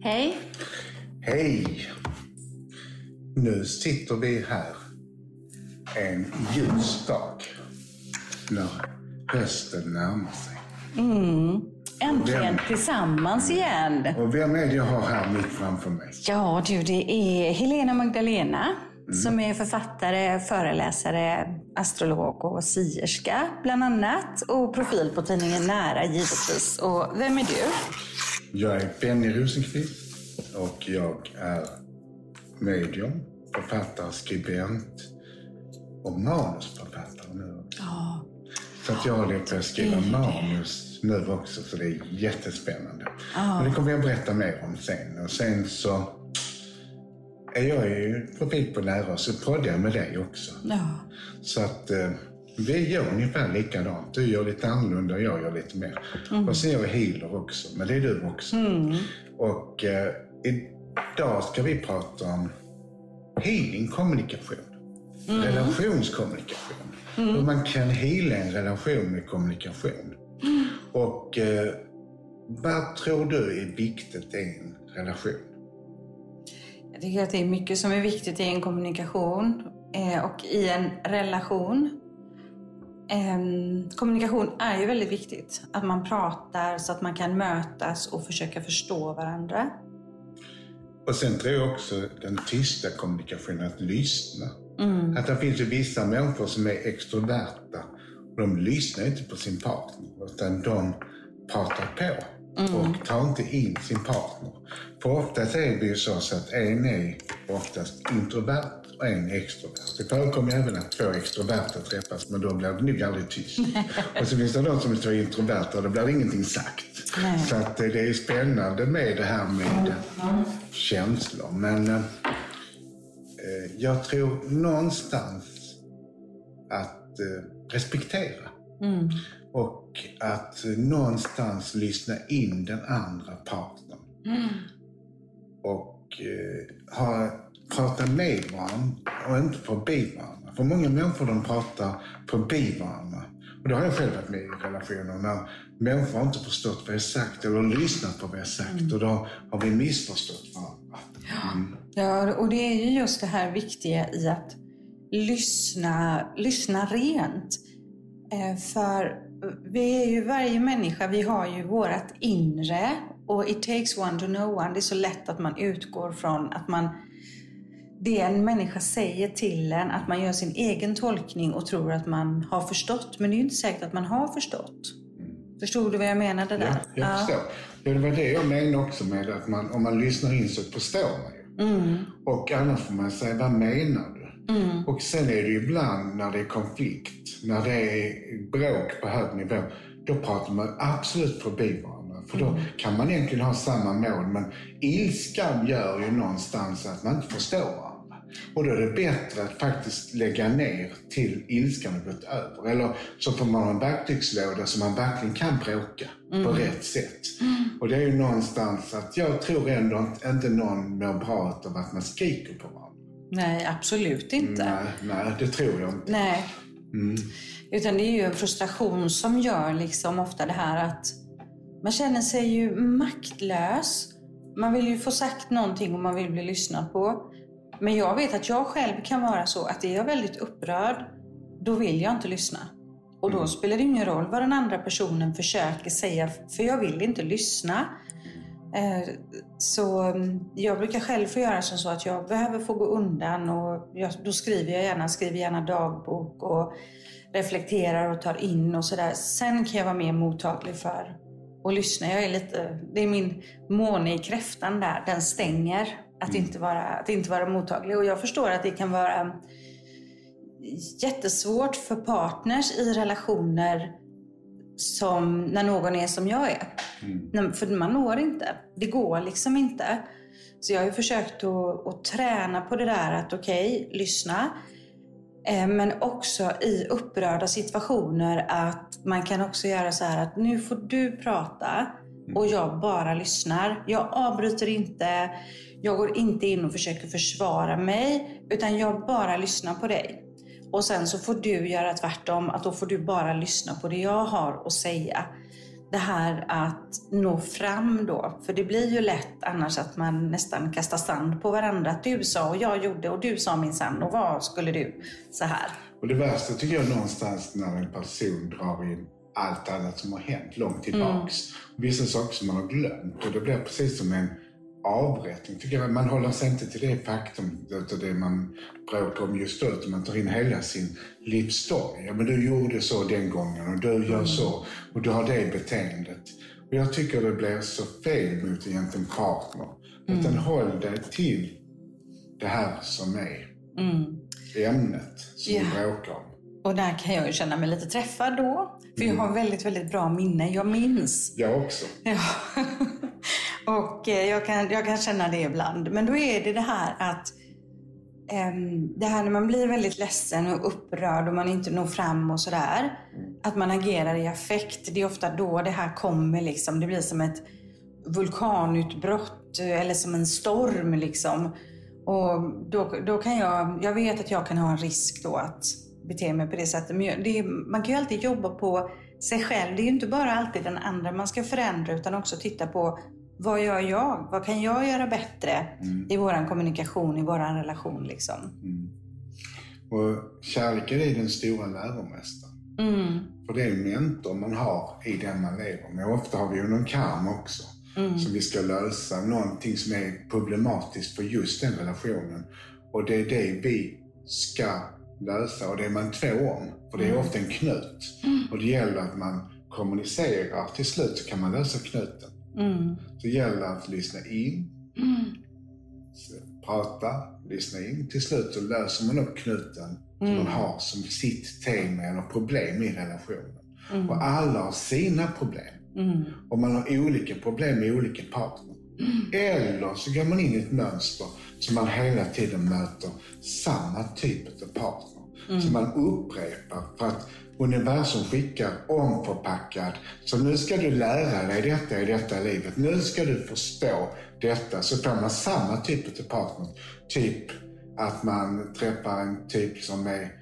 Hej. Hej! Nu sitter vi här en ljus dag när hösten närmar sig. Äntligen Vem? tillsammans igen. Och vem är det jag har här mitt framför mig? Ja du, det är Helena Magdalena som är författare, föreläsare, astrolog och sierska bland annat. Och profil på tidningen Nära givetvis. Och vem är du? Jag är Benny Rosenqvist och jag är medium, författare, skribent och manusförfattare nu också. Ja. Så att jag håller på att skriva manus nu också, så det är jättespännande. Men det kommer jag berätta mer om sen. Och sen så är jag ju profil på nära så poddar jag med dig också. ja. Så att eh, vi gör ungefär likadant. Du gör lite annorlunda och jag gör lite mer. Och sen är jag healer också, men det är du också. Och eh, idag ska vi prata om healing kommunikation. Relationskommunikation. Hur man kan heala en relation med kommunikation. Och eh, vad tror du är viktigt i en relation? Jag tycker att det är mycket som är viktigt i en kommunikation eh, och i en relation. Ehm, kommunikation är ju väldigt viktigt. Att man pratar så att man kan mötas och försöka förstå varandra. Och sen tror jag också den tysta kommunikationen, att lyssna. Att det finns ju vissa människor som är extroverta och de lyssnar inte på sin partner utan de pratar på och tar inte in sin partner. För oftast är det ju så, så att en är oftast introvert och en extrovert. Det förekommer även att två extroverta träffas men då blir det nog aldrig tyst. och så finns det de som är så introverta och då blir det ingenting sagt. Nej. Så att eh, det är spännande med det här med eh, känslor. Men eh, eh, jag tror någonstans att eh, respektera. Och att eh, någonstans lyssna in den andra partnern. Och eh, ha, prata med varandra och inte förbi varandra. För många människor de pratar förbi varandra. Och det har jag själv varit med i relationer när människor inte förstått vad jag sagt eller lyssnat på vad jag sagt. Och då har vi missförstått varandra. Mm. Ja, och det är ju just det här viktiga i att lyssna, lyssna rent. Eh, För vi är ju varje människa, vi har ju vårt inre och it takes one to know one. Det är så lätt att man utgår från att man det en människa säger till en, att man gör sin egen tolkning och tror att man har förstått. Men det är ju inte säkert att man har förstått. Förstod du vad jag menade Ja, där? jag förstår. Ja, det var det jag menade också med att man, om man lyssnar in så förstår man ju. Mm. Och annars får man säga, vad menar du? Och sen är det ju ibland när det är konflikt, när det är bråk på hög nivå, då pratar man absolut förbi varandra. För då kan man egentligen ha samma mål, men ilskan gör ju någonstans att man inte förstår. Och då är det bättre att faktiskt lägga ner till ilskan har gått över. Eller så får man ha en verktygslåda så man verkligen kan bråka på rätt sätt. Och det är ju någonstans att jag tror ändå inte- inte någon mår bra av att man skriker på varandra. Nej, absolut inte. Nej, nej, det tror jag inte. Nej. Utan det är ju en frustration som gör liksom ofta det här att man känner sig ju maktlös. Man vill ju få sagt någonting och man vill bli lyssnad på. Men jag vet att jag själv kan vara så att är jag väldigt upprörd, då vill jag inte lyssna. Och då spelar det ingen roll vad den andra personen försöker säga, för jag vill inte lyssna. Eh, Så mm, jag brukar själv få göra som så att jag behöver få gå undan och jag, då skriver jag gärna, skriver gärna dagbok och reflekterar och tar in och sådär. Sen kan jag vara mer mottaglig för att lyssna. Jag är lite, det är min måne i kräftan där, den stänger att, inte vara, att inte vara mottaglig. Och jag förstår att det kan vara jättesvårt för partners i relationer som när någon är som jag är. Nej, För man når inte. Det går liksom inte. Så jag har försökt att, att träna på det där att okej, lyssna. Eh, Men också i upprörda situationer att man kan också göra så här att nu får du prata och jag bara lyssnar. Jag avbryter inte. Jag går inte in och försöker försvara mig utan jag bara lyssnar på dig. Och sen så får du göra tvärtom, att då får du bara lyssna på det jag har att säga. det här att nå fram då. För det blir ju lätt annars att man nästan kastar sand på varandra. Att du sa och jag gjorde och du sa minsann och vad skulle du? Så här. Och det värsta tycker jag någonstans när en person drar in allt annat som har hänt långt tillbaks. Mm. Vissa saker som man har glömt. Och det blir precis som en avrättning. Tycker jag. Man håller sig inte till det faktum, utav det man bråkar om just då, utan man tar in hela sin livsstory. Ja, men du gjorde så den gången och du gör mm. så och du har det beteendet. Och jag tycker det blir så fel mot egentligen partner. Mm. Utan håll dig till det här som är mm. ämnet som yeah. vi bråkar om. Och där kan jag ju känna mig lite träffad då. För jag mm. har väldigt, väldigt bra minne. Jag minns. Jag också. Ja. Och eh, jag kan, jag kan känna det ibland. Men då är det det här att ehm, det här när man blir väldigt ledsen och upprörd och man inte når fram och sådär. Att man agerar i affekt. Det är ofta då det här kommer liksom. Det blir som ett vulkanutbrott eller som en storm liksom. Och då, då kan jag, jag vet att jag kan ha en risk då att bete mig på det sättet. Men det, man kan ju alltid jobba på sig själv. Det är ju inte bara alltid den andra man ska förändra utan också titta på vad gör jag? Vad kan jag göra bättre mm. i vår kommunikation, i vår relation? Liksom? Mm. Och kärleken är den stora läromästaren. Mm. För det är en mentor man har i den man lever med. Ofta har vi ju någon karma också. Mm. Som vi ska lösa. Någonting som är problematiskt för just den relationen. Och det är det vi ska lösa. Och det är man två om. För det är mm. ofta en knut. Mm. Och det gäller att man kommunicerar. Till slut så kan man lösa knuten. Mm. Så gäller det att lyssna in, mm. prata, lyssna in. Till slut så löser man upp knuten mm. som man har som sitt tema eller problem i relationen. Mm. Och alla har sina problem. Mm. Och man har olika problem med olika partner. Mm. Eller så går man in i ett mönster som man hela tiden möter samma typ av partner. Mm. Som man upprepar för att universum skickar omförpackad. Så nu ska du lära dig detta i detta livet. Nu ska du förstå detta. Så får man samma typ av partner. Typ att man träffar en typ som är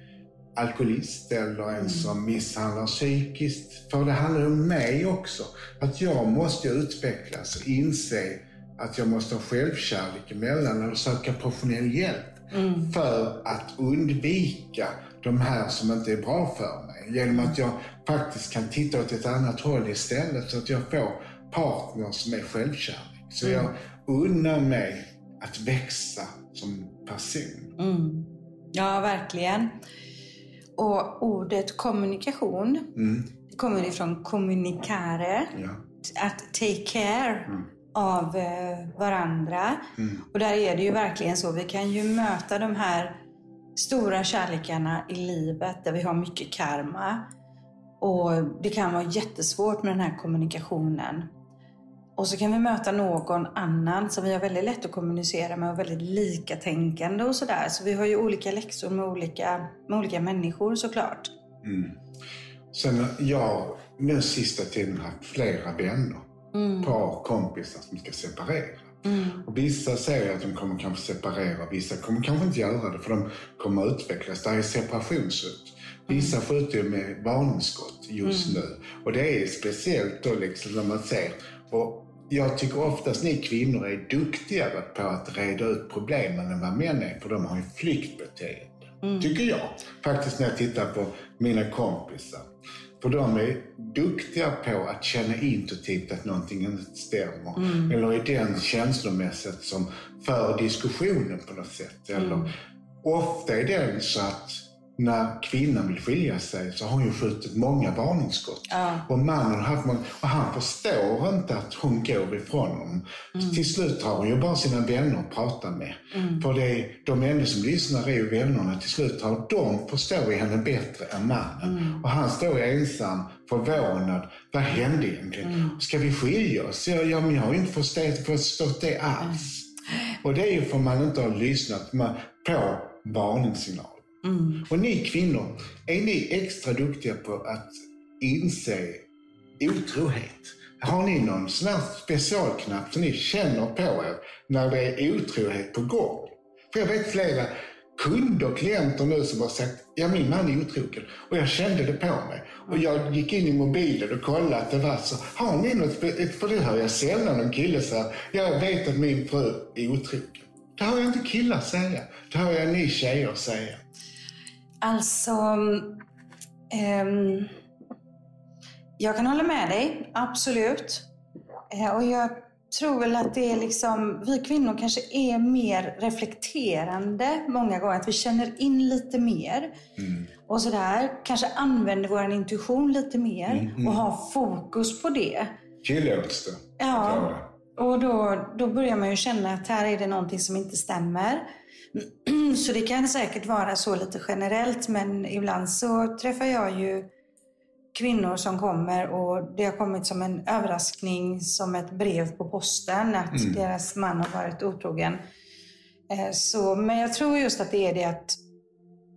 alkoholist eller en mm. som misshandlar psykiskt. För det handlar om mig också. Att jag måste utvecklas och inse att jag måste ha självkärlek emellan och söka professionell hjälp. Mm. För att undvika de här som inte är bra för mig. Genom att jag faktiskt kan titta åt ett annat håll istället så att jag får partner som är självkärlek. Så jag unnar mig att växa som person. Mm. Ja, verkligen. Och ordet kommunikation, mm. kommer ifrån kommunicare. Ja. Att take care. Mm av eh, varandra. Mm. Och där är det ju verkligen så. Vi kan ju möta de här stora kärlekarna i livet där vi har mycket karma. Och det kan vara jättesvårt med den här kommunikationen. Och så kan vi möta någon annan som vi har väldigt lätt att kommunicera med och väldigt likatänkande och sådär. Så vi har ju olika läxor med olika, med olika människor såklart. Mm. Sen jag den sista tiden haft flera vänner, mm. par kompisar som ska separera. Mm. Och vissa säger att de kommer kanske separera, vissa kommer kanske inte göra det för de kommer utvecklas. Det är separationshot. Vissa mm. skjuter med varningsskott just mm. nu. Och det är speciellt då liksom när man ser. Och jag tycker oftast ni kvinnor är duktigare på att reda ut problemen än vad män är, för de har ju flyktbeteende. Mm. Tycker jag. Faktiskt när jag tittar på mina kompisar. För de är duktiga på att känna intuitivt att någonting inte stämmer. Mm. Eller är den känslomässigt som för diskussionen på något sätt. Eller mm. Ofta är den så att när kvinnan vill skilja sig så har hon ju skjutit många varningsskott. Ja. Och mannen har haft många, och han förstår inte att hon går ifrån honom. Mm. Till slut har hon ju bara sina vänner att prata med. Mm. För det de enda som lyssnar är ju vännerna. Till slut har de förstår henne bättre än mannen. Mm. Och han står ensam, förvånad. Vad hände egentligen? Mm. Ska vi skilja oss? Ja, ja men jag har ju inte förstått, förstått det alls. Och det är ju för man inte har lyssnat på varningssignaler. Mm. Och ni kvinnor, är ni extra duktiga på att inse otrohet? Har ni någon sån här specialknapp som ni känner på er när det är otrohet på gång? För jag vet flera kunder, och klienter nu som har sagt, ja min man är otrogen. Och jag kände det på mig. Och jag gick in i mobilen och kollade att det var så. Har ni något, för det hör jag sällan någon kille säga, jag vet att min fru är otrogen. Det hör jag inte killar säga. Det hör jag ni tjejer säga. Alltså, um, jag kan hålla med dig, absolut. Uh, och jag tror väl att det är liksom, vi kvinnor kanske är mer reflekterande många gånger. Att vi känner in lite mer. Mm. Och sådär. Kanske använder vår intuition lite mer mm, mm. och har fokus på det. Tillåts det. Ja. Och då, då börjar man ju känna att här är det någonting som inte stämmer. Så det kan säkert vara så lite generellt, men ibland så träffar jag ju kvinnor som kommer och det har kommit som en överraskning, som ett brev på posten, att mm. deras man har varit otrogen. Eh, så, men jag tror just att det är det att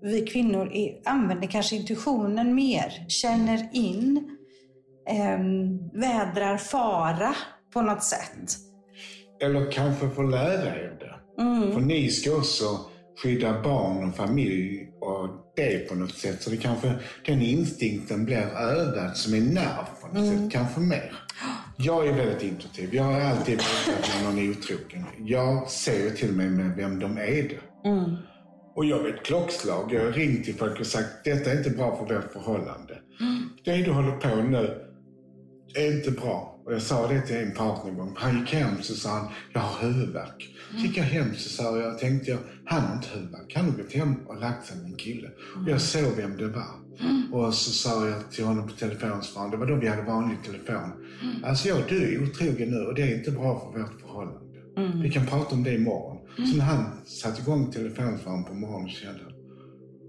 vi kvinnor är, använder kanske intuitionen mer, känner in, eh, vädrar fara på något sätt. Eller kanske får lära er det. Mm. För ni ska också skydda barn och familj och det på något sätt. Så det kanske, den instinkten blir övad som en nerv på något mm. sätt. Kanske mer. Jag är väldigt intuitiv. Jag har alltid vetat när någon är otrogen. Jag ser till mig med vem de är det. Mm. Och jag vet klockslag. Jag har ringt till folk och sagt detta är inte bra för vårt förhållande. Mm. Det du håller på nu är inte bra. Och jag sa det till en partner en gång. Han gick hem så sa han, jag har huvudvärk. Så gick jag hem så sa jag, tänkte jag, han har inte huvudvärk. Han har gått hem och lagt sig med en kille. Och jag såg vem det var. Mm. Och så sa jag till honom på telefonsvararen, det var då vi hade vanlig telefon. Mm. Alltså jag, du är otrogen nu och det är inte bra för vårt förhållande. Mm. Vi kan prata om det imorgon. Mm. Så när han satte igång telefonsvararen på morgonen kände han,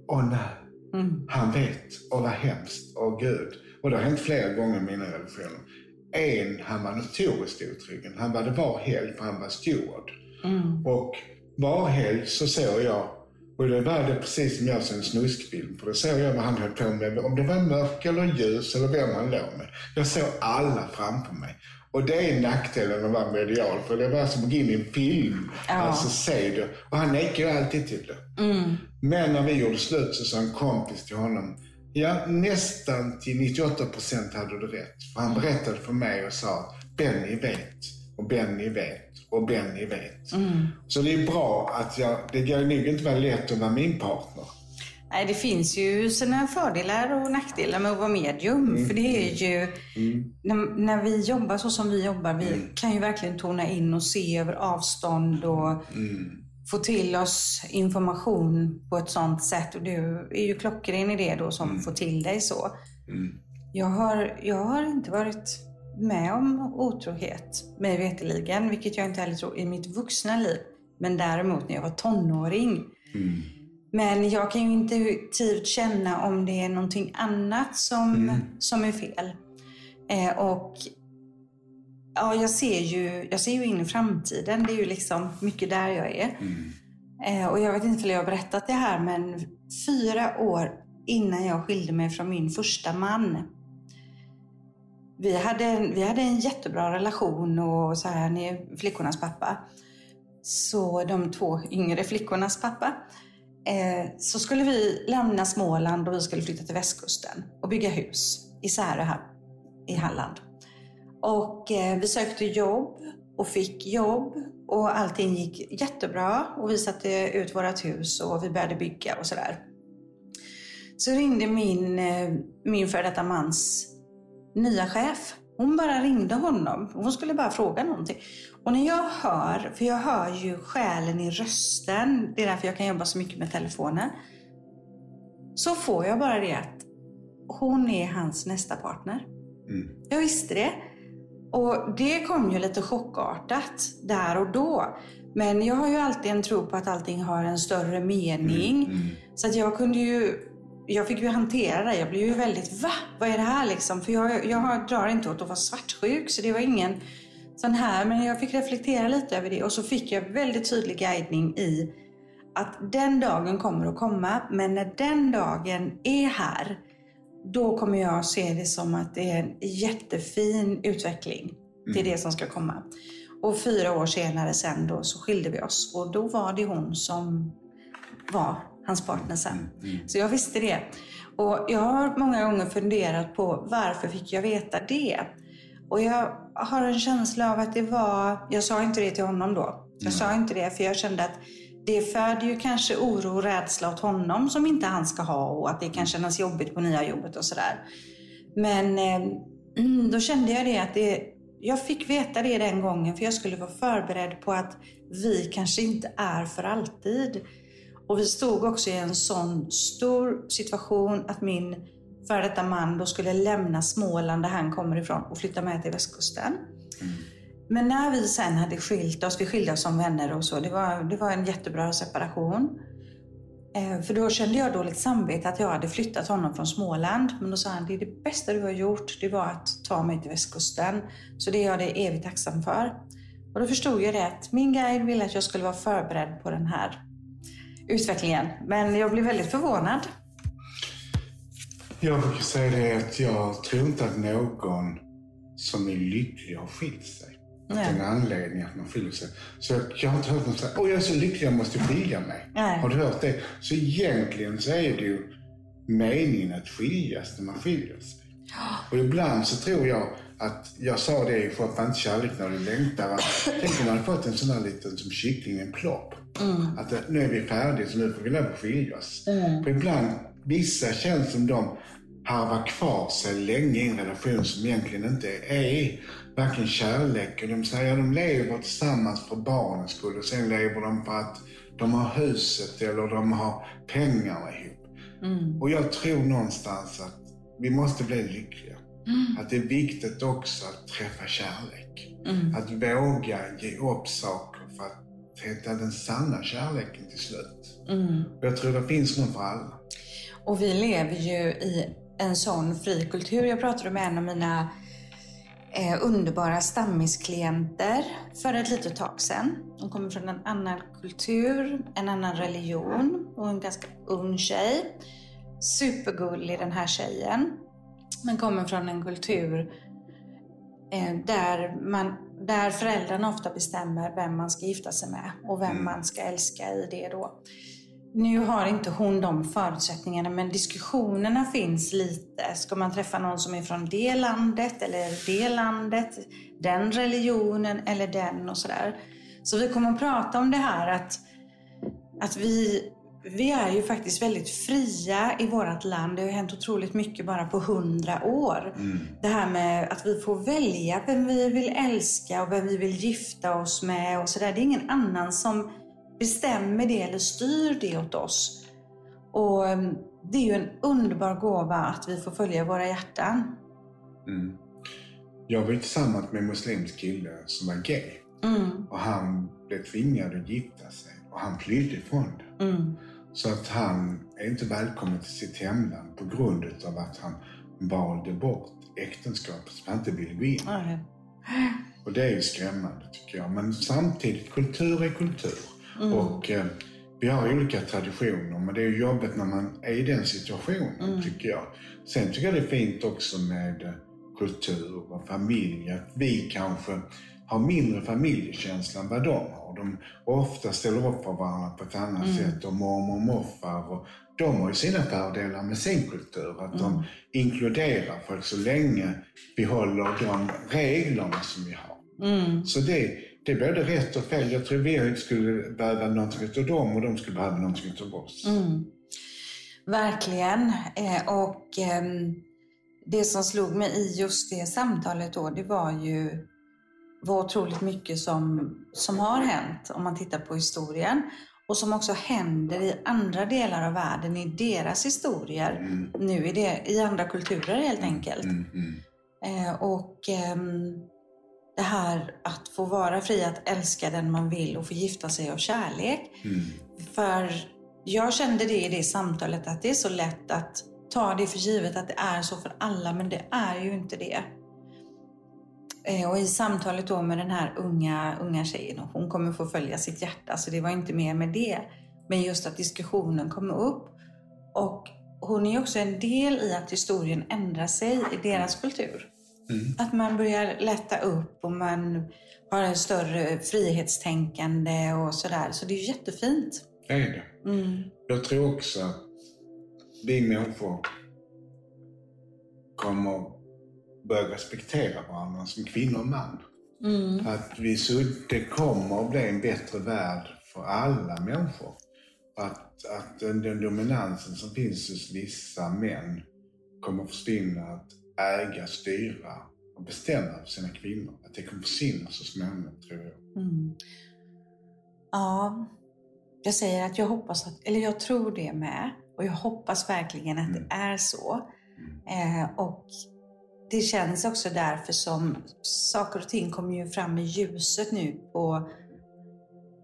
åh nej. Mm. Han vet. Och vad hemskt. Åh gud. Och det har hänt flera gånger i mina relationer. En, han var notoriskt otrogen. Han var det var helg för han var steward. Mm. Och var helg så såg jag, och det var det precis som jag ser en snuskfilm, för då såg jag vad han höll på med. Om det var mörk eller ljus eller vem han låg med. Jag såg alla framför mig. Och det är nackdelen att vara medial, för det var som att gå in i en film. Ja. Alltså se det. Och han nekar ju alltid till det. Mm. Men när vi gjorde slut så sa en kompis till honom, Ja, nästan till 98 procent hade du rätt. För han berättade för mig och sa, Benny vet och Benny vet och Benny vet. Mm. Så det är bra att jag, det kan nog inte vara lätt att vara min partner. Nej, det finns ju sina fördelar och nackdelar med att vara medium. Mm. För det är ju, mm. när, när, vi jobbar så som vi jobbar, vi mm. kan ju verkligen tona in och se över avstånd och mm få till oss information på ett sånt sätt. Och du är ju klockren i det då som mm. får till dig så. Mm. Jag, har, jag har inte varit med om otrohet, mig veterligen, vilket jag inte heller tror i mitt vuxna liv. Men däremot när jag var tonåring. Mm. Men jag kan ju intuitivt känna om det är någonting annat som, mm. som är fel. Eh, och Ja, jag ser ju, jag ser ju in i framtiden. Det är ju liksom mycket där jag är. Mm. Eh, och jag vet inte om jag har berättat det här, men fyra år innan jag skilde mig från min första man. Vi hade, en, vi hade en jättebra relation och så här, han är flickornas pappa. Så de två yngre flickornas pappa. Eh, så skulle vi lämna Småland och vi skulle flytta till västkusten och bygga hus i Särö här i Halland. Och eh, vi sökte jobb och fick jobb och allting gick jättebra och vi satte ut vårt hus och vi började bygga och sådär. Så ringde min, eh, min före detta mans nya chef. Hon bara ringde honom. Hon skulle bara fråga någonting. Och när jag hör, för jag hör ju själen i rösten, det är därför jag kan jobba så mycket med telefonen. Så får jag bara det att hon är hans nästa partner. Mm. Jag visste det. Och det kom ju lite chockartat där och då. Men jag har ju alltid en tro på att allting har en större mening. Mm, mm. Så att jag kunde ju, jag fick ju hantera det. Jag blev ju väldigt, va? Vad är det här liksom? För jag, jag drar inte åt att vara svartsjuk, så det var ingen sån här. Men jag fick reflektera lite över det och så fick jag väldigt tydlig guidning i att den dagen kommer att komma, men när den dagen är här, då kommer jag se det som att det är en jättefin utveckling till mm. det som ska komma. Och fyra år senare sen då så skilde vi oss och då var det hon som var hans partner sen. Så jag visste det. Och jag har många gånger funderat på varför fick jag veta det? Och jag har en känsla av att det var, jag sa inte det till honom då. Jag sa inte det för jag kände att det föder ju kanske oro och rädsla åt honom som inte han ska ha och att det kan kännas jobbigt på nya jobbet och sådär. Men eh, då kände jag det att det, jag fick veta det den gången för jag skulle vara förberedd på att vi kanske inte är för alltid. Och vi stod också i en sån stor situation att min före detta man då skulle lämna Småland där han kommer ifrån och flytta med till västkusten. Mm. Men när vi sen hade skilt oss, vi skilde oss som vänner och så, det var, det var en jättebra separation. Eh, för då kände jag dåligt samvete att jag hade flyttat honom från Småland. Men då sa han, det är det bästa du har gjort, det var att ta mig till västkusten. Så det är jag det evigt tacksam för. Och då förstod jag det att min guide ville att jag skulle vara förberedd på den här utvecklingen. Men jag blev väldigt förvånad. Jag brukar säga det att jag tror inte att någon som är lycklig har skilt sig. Att det är en anledning att man skiljer sig. Så jag har inte hört någon säga, åh jag är så lycklig, jag måste skilja mig. Nej. Har du hört det? Så egentligen så är det ju meningen att skiljas när man skiljer sig. Och ibland så tror jag att, jag sa det i var inte kärlek när du längtar. Tänk om man hade fått en sån här liten som kyckling, en plopp. Mm. Att nu är vi färdiga så nu får vi lov att skilja oss. Mm. För ibland, vissa känns som de harvar kvar sig länge i en relation som egentligen inte är varken kärlek. De säger att de lever tillsammans för barnens skull och sen lever de för att de har huset eller de har pengarna ihop. Mm. Och jag tror någonstans att vi måste bli lyckliga. Mm. Att det är viktigt också att träffa kärlek. Mm. Att våga ge upp saker för att hitta den sanna kärleken till slut. Mm. Jag tror det finns någon för alla. Och vi lever ju i en sån fri kultur. Jag pratade med en av mina eh, underbara stammisklienter för ett litet tag sedan. De kommer från en annan kultur, en annan religion och en ganska ung tjej. Supergullig den här tjejen. Men kommer från en kultur eh, där, man, där föräldrarna ofta bestämmer vem man ska gifta sig med och vem mm. man ska älska i det då. Nu har inte hon de förutsättningarna men diskussionerna finns lite. Ska man träffa någon som är från det landet eller det landet, den religionen eller den och sådär. Så vi kommer att prata om det här att, att vi, vi är ju faktiskt väldigt fria i vårt land. Det har hänt otroligt mycket bara på hundra år. Mm. Det här med att vi får välja vem vi vill älska och vem vi vill gifta oss med och sådär. Det är ingen annan som bestämmer det eller styr det åt oss. Och mm, det är ju en underbar gåva att vi får följa våra hjärtan. Mm. Jag var tillsammans med en muslimsk kille som var gay. Mm. Och han blev tvingad att gifta sig och han flydde ifrån det. Mm. Så att han är inte välkommen till sitt hemland på grund av att han valde bort äktenskapet som han inte ville gå in i. Och det är ju skrämmande tycker jag. Men samtidigt, kultur är kultur. Mm. Och eh, vi har olika traditioner, men det är jobbigt när man är i den situationen, mm. tycker jag. Sen tycker jag det är fint också med eh, kultur och familj. Att vi kanske har mindre familjekänsla än vad de har. De ofta ställer upp för varandra på ett annat mm. sätt och mormor och morfar. Och de har ju sina fördelar med sin kultur. Att de mm. inkluderar folk så länge vi håller de reglerna som vi har. Mm. Så det, det är både rätt och fel. Jag tror vi skulle behöva någonting av dem och de skulle behöva någonting av oss. Mm. Verkligen. Eh, och ehm, det som slog mig i just det samtalet då, det var ju vad otroligt mycket som, som har hänt om man tittar på historien. Och som också händer i andra delar av världen, i deras historier. Mm. Nu i, det, i andra kulturer helt enkelt. Mm, mm. Eh, och um, det här att få vara fri att älska den man vill och få gifta sig av kärlek. Mm. För jag kände det i det samtalet att det är så lätt att ta det för givet att det är så för alla, men det är ju inte det. Eh, och i samtalet då med den här unga, unga tjejen, hon kommer få följa sitt hjärta, så det var inte mer med det. Men just att diskussionen kom upp. Och hon är också en del i att historien ändrar sig i deras kultur. Mm. Att man börjar lätta upp och man har en större frihetstänkande och sådär. Så det är jättefint. Det är det. Mm. Jag tror också att vi människor kommer börja respektera varandra som kvinna och man. Mm. Att vi, så det kommer att bli en bättre värld för alla människor. Att, att den, den dominansen som finns hos vissa män kommer att försvinna. Att äga, styra och bestämma över sina kvinnor. Att det kommer försvinna så småningom, tror jag. Mm. Ja, jag säger att jag hoppas att, eller jag tror det med. Och jag hoppas verkligen att Mm. det är så. Eh, och det känns också därför som saker och ting kommer ju fram i ljuset nu på,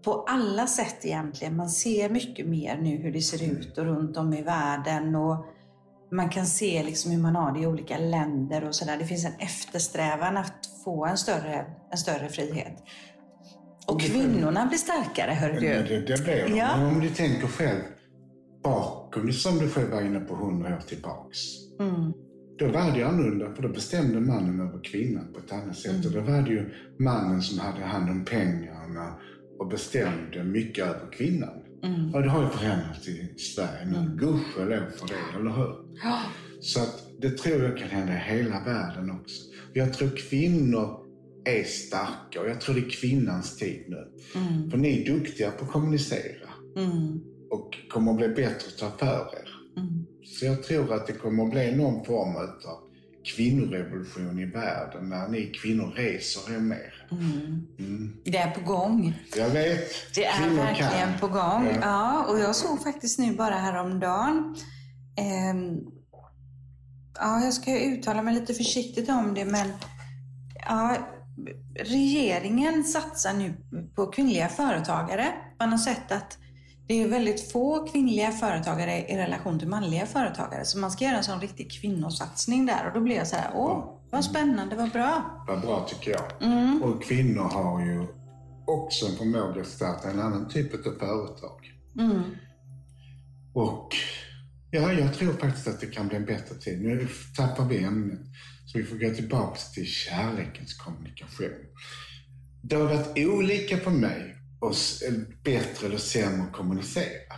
på alla sätt egentligen. Man ser mycket mer nu hur det ser ut och runt om i världen. Och man kan se liksom hur man har det i olika länder och sådär. Det finns en eftersträvan att få en större, en större frihet. Och kvinnorna blir starkare, hör du. det, det blir de. Ja. Men om du tänker själv bakom, som du själv var inne på, hundra år tillbaks. Mm. Då var det annorlunda, för då bestämde mannen över kvinnan på ett annat sätt. Mm. Och då var det ju mannen som hade hand om pengarna och bestämde mycket över kvinnan. Mm. Och det har ju förändrats i Sverige nu. Mm. Gudskelov för det, eller hur? Ja. Så att det tror jag kan hända i hela världen också. Jag tror kvinnor är starka och jag tror det är kvinnans tid nu. Mm. För ni är duktiga på att kommunicera Mm. och kommer att bli bättre att ta för er. Mm. Så jag tror att det kommer att bli någon form av kvinnorevolution i världen när ni kvinnor reser er mer. Mm. Mm. Det är på gång. Jag vet. Det är kvinnor verkligen kan. på gång. Ja. Ja. och jag såg faktiskt nu bara häromdagen. ehm, ja, jag ska uttala mig lite försiktigt om det, men ja, regeringen satsar nu på kvinnliga företagare. Man har sett att det är väldigt få kvinnliga företagare i relation till manliga företagare. Så man ska göra en sån riktig kvinnosatsning där. Och då blir jag så här, åh, vad spännande, vad bra. Vad bra tycker jag. Mm. Och kvinnor har ju också en förmåga att starta en annan typ av företag. Mm. Och ja, jag tror faktiskt att det kan bli en bättre tid. Nu tappar vi ämnet. Så vi får gå tillbaka till kärlekens kommunikation. Det har varit olika för mig oss bättre eller sämre att kommunicera.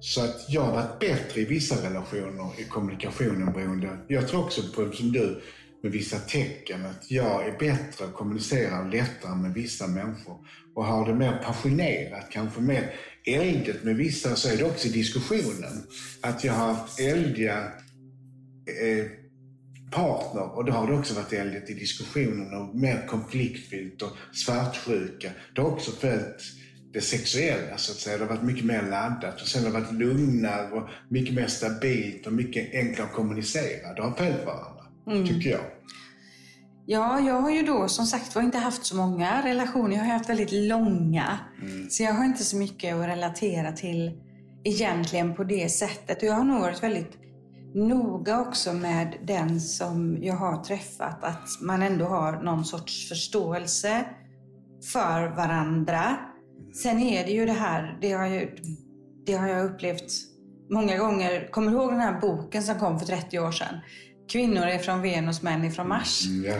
Så att jag har varit bättre i vissa relationer i kommunikationen beroende, jag tror också på som du, med vissa tecken. Att jag är bättre att kommunicera lättare med vissa människor och har det mer passionerat, kanske mer eldigt med vissa. Så är det också i diskussionen. Att jag har haft eldiga eh, partner och då har det också varit eldigt i diskussionen och mer konfliktfyllt och svartsjuka. Det har också följt det sexuella så att säga. Det har varit mycket mer laddat och sen har det varit lugnare och mycket mer stabilt och mycket enklare att kommunicera. Det har följt varandra, tycker jag. Ja, jag har ju då som sagt var inte haft så många relationer. Jag har haft väldigt långa. Så jag har inte så mycket att relatera till egentligen på det sättet. Och jag har nog varit väldigt noga också med den som jag har träffat. Att man ändå har någon sorts förståelse för varandra. Sen är det ju det här, det har, ju, det har jag upplevt många gånger. Kommer du ihåg den här boken som kom för 30 år sedan? Kvinnor är från Venus, män är från Mars. Mm, ja.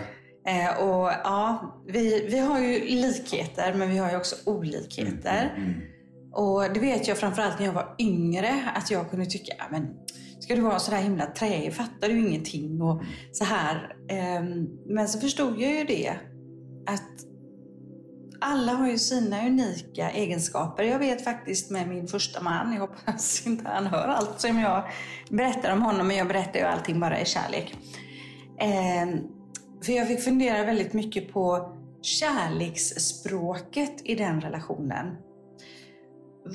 Eh, och ja, vi, vi har ju likheter, men vi har ju också olikheter. Mm. Och det vet jag framförallt när jag var yngre, att jag kunde tycka, "Ja, men ska du vara så där himla träig, fattar du ingenting? Och så här. Ehm, men så förstod jag ju det, att alla har ju sina unika egenskaper. Jag vet faktiskt med min första man, jag hoppas inte han hör allt som jag berättar om honom, men jag berättar ju allting bara i kärlek. Ehm, för jag fick fundera väldigt mycket på kärleksspråket i den relationen.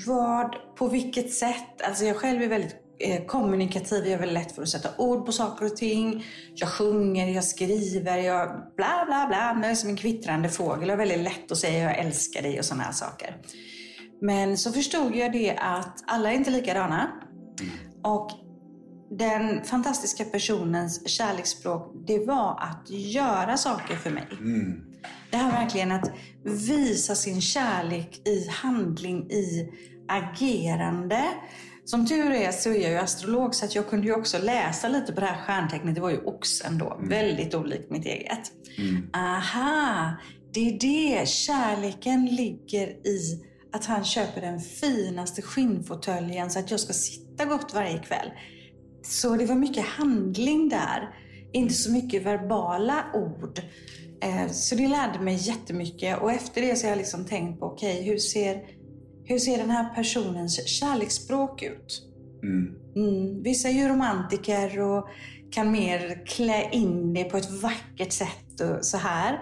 Vad, på vilket sätt, alltså jag själv är väldigt eh, kommunikativ, jag är väldigt lätt för att sätta ord på saker och ting. Jag sjunger, jag skriver, jag bla bla bla. Jag är som en kvittrande fågel. Jag är väldigt lätt att säga jag älskar dig och sådana här saker. Men så förstod jag det att alla är inte likadana. Och den fantastiska personens kärleksspråk, det var att göra saker för mig. Mm. Det här verkligen att visa sin kärlek i handling, i agerande. Som tur är så är jag ju astrolog så att jag kunde ju också läsa lite på det här stjärntecknet. Det var ju oxen då. Väldigt olikt mitt eget. Mm. Aha, det är det. Kärleken ligger i att han köper den finaste skinnfåtöljen så att jag ska sitta gott varje kväll. Så det var mycket handling där, inte så mycket verbala ord. Eh, så det lärde mig jättemycket och efter det så har jag liksom tänkt på, okej, okay, hur, ser, hur ser den här personens kärleksspråk ut? Mm. Mm. Vissa är ju romantiker och kan mer klä in det på ett vackert sätt och så här.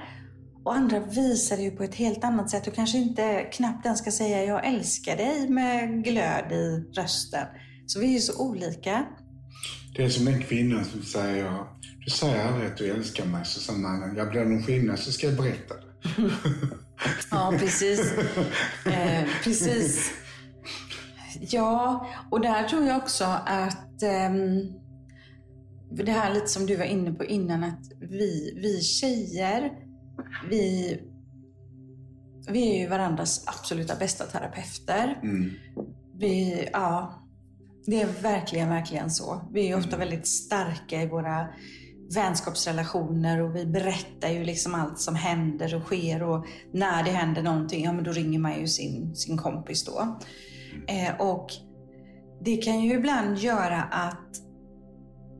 Och andra visar det ju på ett helt annat sätt och kanske inte knappt ens ska säga jag älskar dig med glöd i rösten. Så vi är ju så olika. Det är som en kvinna som säger, du säger aldrig att du älskar mig, så sa mannen, jag blir någon kvinna så ska jag berätta det. ja, precis. Eh, precis. Ja, och där tror jag också att eh, det här lite som du var inne på innan, att vi, vi tjejer, vi, vi är ju varandras absoluta bästa terapeuter. Mm. Vi, ja, det är verkligen, verkligen så. Vi är ofta mm. väldigt starka i våra vänskapsrelationer och vi berättar ju liksom allt som händer och sker och när det händer någonting, ja men då ringer man ju sin, sin kompis då. Eh, och det kan ju ibland göra att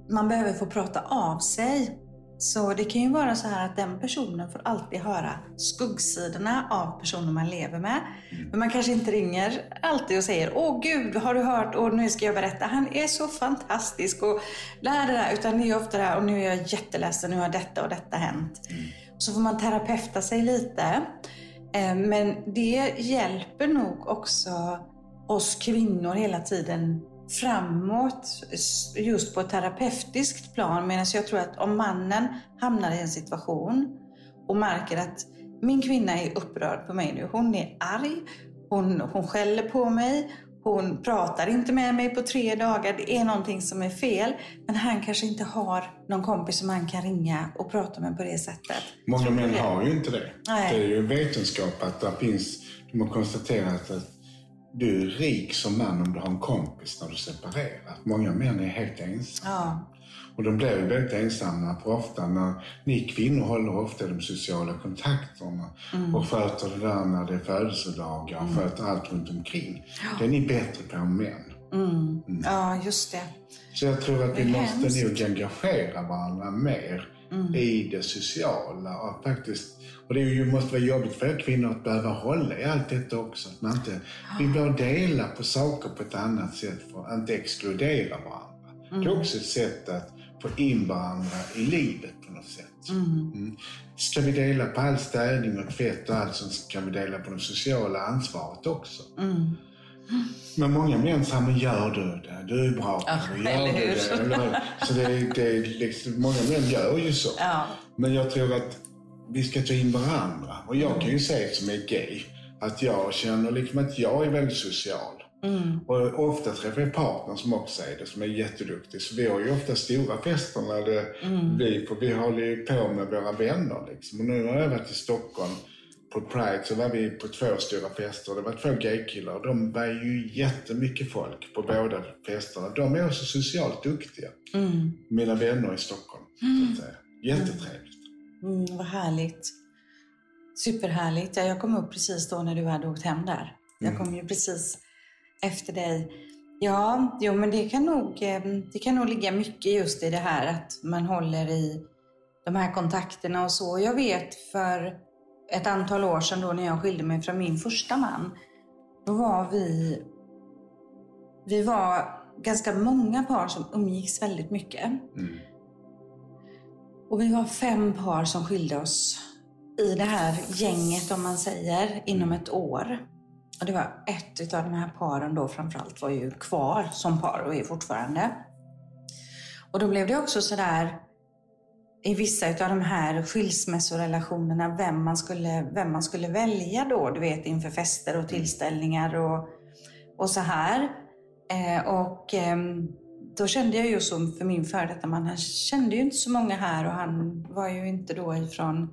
man behöver få prata av sig. Så det kan ju vara så här att den personen får alltid höra skuggsidorna av personen man lever med. Mm. Men man kanske inte ringer alltid och säger Åh gud, har du hört? Och nu ska jag berätta. Han är så fantastisk. Och det där. Utan det är ofta det här, och nu är jag jätteledsen, nu har detta och detta hänt. Mm. Så får man terapeuta sig lite. Eh, men det hjälper nog också oss kvinnor hela tiden framåt just på ett terapeutiskt plan. Medan jag tror att om mannen hamnar i en situation och märker att min kvinna är upprörd på mig nu. Hon är arg, hon, hon skäller på mig, hon pratar inte med mig på tre dagar. Det är någonting som är fel. Men han kanske inte har någon kompis som han kan ringa och prata med på det sättet. Många män har ju inte det. Nej. Det är ju vetenskap att det finns, de har konstaterat att du är rik som man om du har en kompis när du separerar. Många män är helt ensamma. Ja. Och de blir ju väldigt ensamma för ofta när ni kvinnor håller ofta de sociala kontakterna mm. och sköter det där när det är födelsedagar och mm. sköter allt runt omkring. Ja. Det är ni bättre på än män. Mm. mm. Ja, just det. Så jag tror att vi måste nog engagera varandra mer mm. i det sociala. Och, faktiskt, och det ju, måste vara jobbigt för kvinnor att behöva hålla i allt detta också. Att man inte, Vi bör dela på saker på ett annat sätt för att inte exkludera varandra. Mm. Det är mm. också ett sätt att få in varandra i livet på något sätt. Mm. Mm. Ska vi dela på all städning och tvätt och allt så kan vi dela på det sociala ansvaret också. Mm. Men många män säger, men gör du det? Du är bra på det. Gör du det? Så det, det, liksom, många män gör ju så. Ja. Men jag tror att vi ska ta in varandra. Och jag kan ju säga som är gay, att jag känner liksom att jag är väldigt social. Mm. Och ofta träffar jag partner som också är det, som är jätteduktig. Så vi har ju ofta stora fester när det mm. blir, för vi håller ju på med våra vänner. Liksom. Och nu har jag varit i Stockholm på Pride så var vi på två stora fester. Det var två gaykillar. De var ju jättemycket folk på båda festerna. De är också socialt duktiga. Mm. Mina vänner i Stockholm. Mm. Så att säga. Jättetrevligt. Mm, vad härligt. Superhärligt. Jag kom upp precis då när du hade åkt hem där. Jag mm. kom ju precis efter dig. Ja, jo, men det kan, nog, eh, det kan nog ligga mycket just i det här att man håller i de här kontakterna och så. Jag vet för ett antal år sedan då när jag skilde mig från min första man. Då var vi, vi var ganska många par som umgicks väldigt mycket. Mm. Och vi var fem par som skilde oss i det här gänget om man säger inom ett år. Och det var ett av de här paren då framförallt var ju kvar som par och är fortfarande. Och då blev det också sådär i vissa av de här skilsmässorelationerna vem man skulle, vem man skulle välja då, du vet inför fester och tillställningar och, och så här. Eh, och eh, då kände jag ju som för min före detta man, han kände ju inte så många här och han var ju inte då ifrån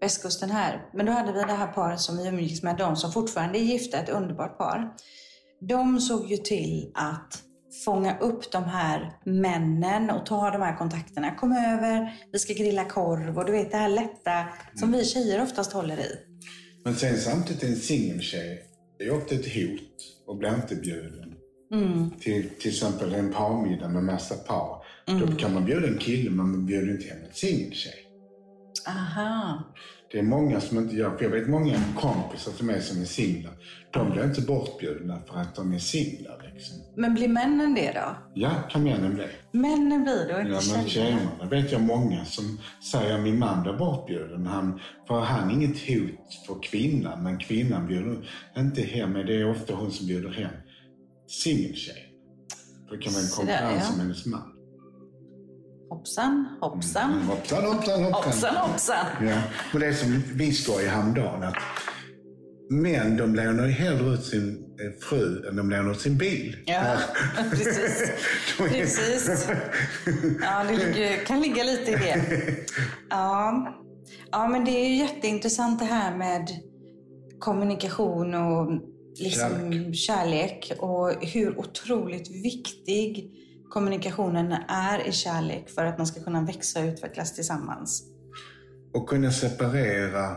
västkusten här. Men då hade vi det här paret som vi umgicks med, de som fortfarande är gifta, ett underbart par. De såg ju till att fånga upp de här männen och ta de här kontakterna. Kom över, vi ska grilla korv och du vet det här lätta som vi tjejer oftast håller i. Men sen samtidigt en singeltjej är ofta ett hot och blir inte bjuden. Mm. Till, till exempel en parmiddag med massa par. Då kan man bjuda en kille, men man bjuder inte hem en singeltjej. Aha. Det är många som inte gör, för jag vet många kompisar till mig som är singlar. De blir inte bortbjudna för att de är singlar. Liksom. Men blir männen det då? Ja, kan männen bli. Männen blir det och inte Ja, tjejerna? tjejerna vet jag många som säger att min man blir bortbjuden. Han, för han är inget hot för kvinnan, men kvinnan bjuder inte hem. Det är ofta hon som bjuder hem singeltjejen. För det kan vara en konkurrens ja. om hennes man. Hoppsan, hoppsan. Hoppsan, hoppsan, hoppsan. Hoppsan, hoppsan. Ja, och det är som vi skojade häromdagen att män de lånar ju hellre ut sin eh, fru än de lånar ut sin bil. Ja, precis. Är- Precis. Ja, det ligger, kan ligga lite i det. Ja. ja, men det är ju jätteintressant det här med kommunikation och liksom Kärlek. kärlek. och hur otroligt viktig kommunikationen är i kärlek för att man ska kunna växa och utvecklas tillsammans. Och kunna separera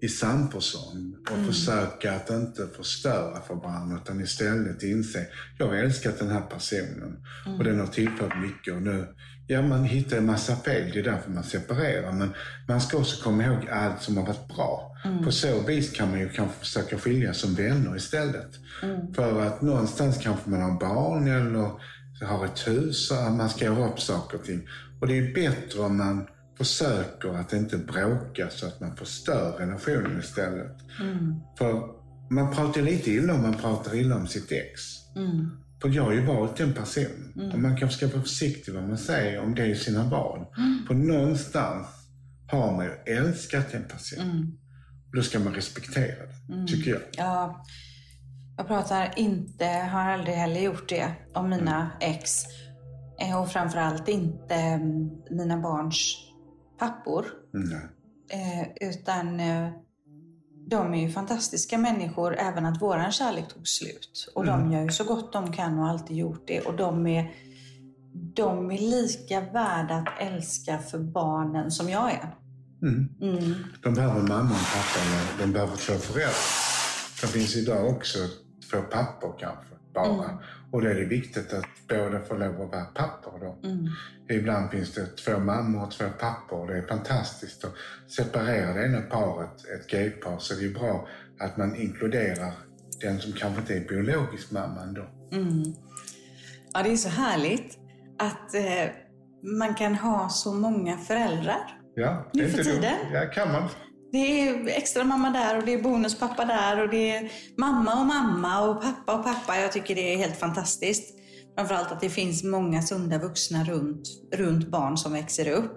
i samförstånd och försöka att inte förstöra för varandra utan istället inse, jag har älskat den här personen och den har tillfört mycket och nu, ja man hittar en massa fel, det är därför man separerar men man ska också komma ihåg allt som har varit bra. På så vis kan man ju kanske försöka skiljas som vänner istället. För att någonstans kanske man har barn eller har ett hus och man ska göra upp saker och ting. Och det är bättre om man försöker att inte bråka så att man förstör relationen istället. För man pratar lite illa om man pratar illa om sitt ex. För jag har ju varit den personen. Och man kanske ska vara försiktig vad man säger om det i sina barn. För någonstans har man ju älskat en person. Och då ska man respektera det, tycker jag. Ja, jag pratar inte, har aldrig heller gjort det, om mina ex. Eh, Och framförallt inte mm, mina barns pappor. Mm. Eh, utan eh, de är ju fantastiska människor, även att våran kärlek tog slut. Och de gör ju så gott de kan och har alltid gjort det. Och de är, de är lika värda att älska för barnen som jag är. Mm. Mm. De behöver mamma och pappa, de behöver två föräldrar. Det finns idag också två pappor kanske, bara. Och då är det viktigt att båda får lov att vara pappor då. Ibland finns det två mammor och två pappor och det är fantastiskt. Och separerar det ena paret, ett gaypar, så är det ju bra att man inkluderar den som kanske inte är biologisk mamma ändå. Ja, det är så härligt att eh, man kan ha så många föräldrar. Ja, Nu är för tiden. Ja, kan man. Det är extra mamma där och det är bonuspappa där och det är mamma och mamma och pappa och pappa. Jag tycker det är helt fantastiskt. Framförallt att det finns många sunda vuxna runt, runt barn som växer upp.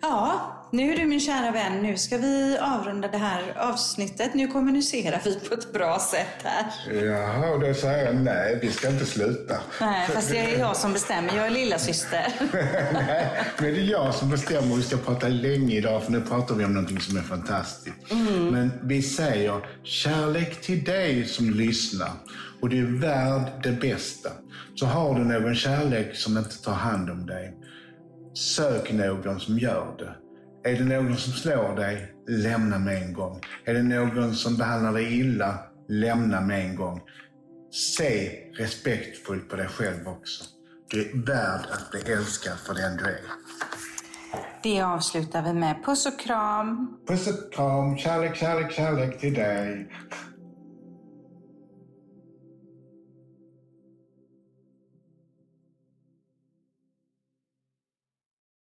Ja, nu du min kära vän, nu ska vi avrunda det här avsnittet. Nu kommunicerar vi på ett bra sätt här. Jaha, och då säger jag nej, vi ska inte sluta. Nej, fast det är jag som bestämmer. Jag är lilla syster. Nej, men det är jag som bestämmer. Vi ska prata länge idag, för nu pratar vi om någonting som är fantastiskt. Men vi säger kärlek till dig som lyssnar. Och du är värd det bästa. Så har du någon kärlek som inte tar hand om dig, sök någon som gör det. Är det någon som slår dig, lämna med en gång. Är det någon som behandlar dig illa, lämna med en gång. Se respektfullt på dig själv också. Du är värd att bli älskad för den du är. Det avslutar vi med. Puss och kram. Puss och kram, kärlek, kärlek, kärlek till dig.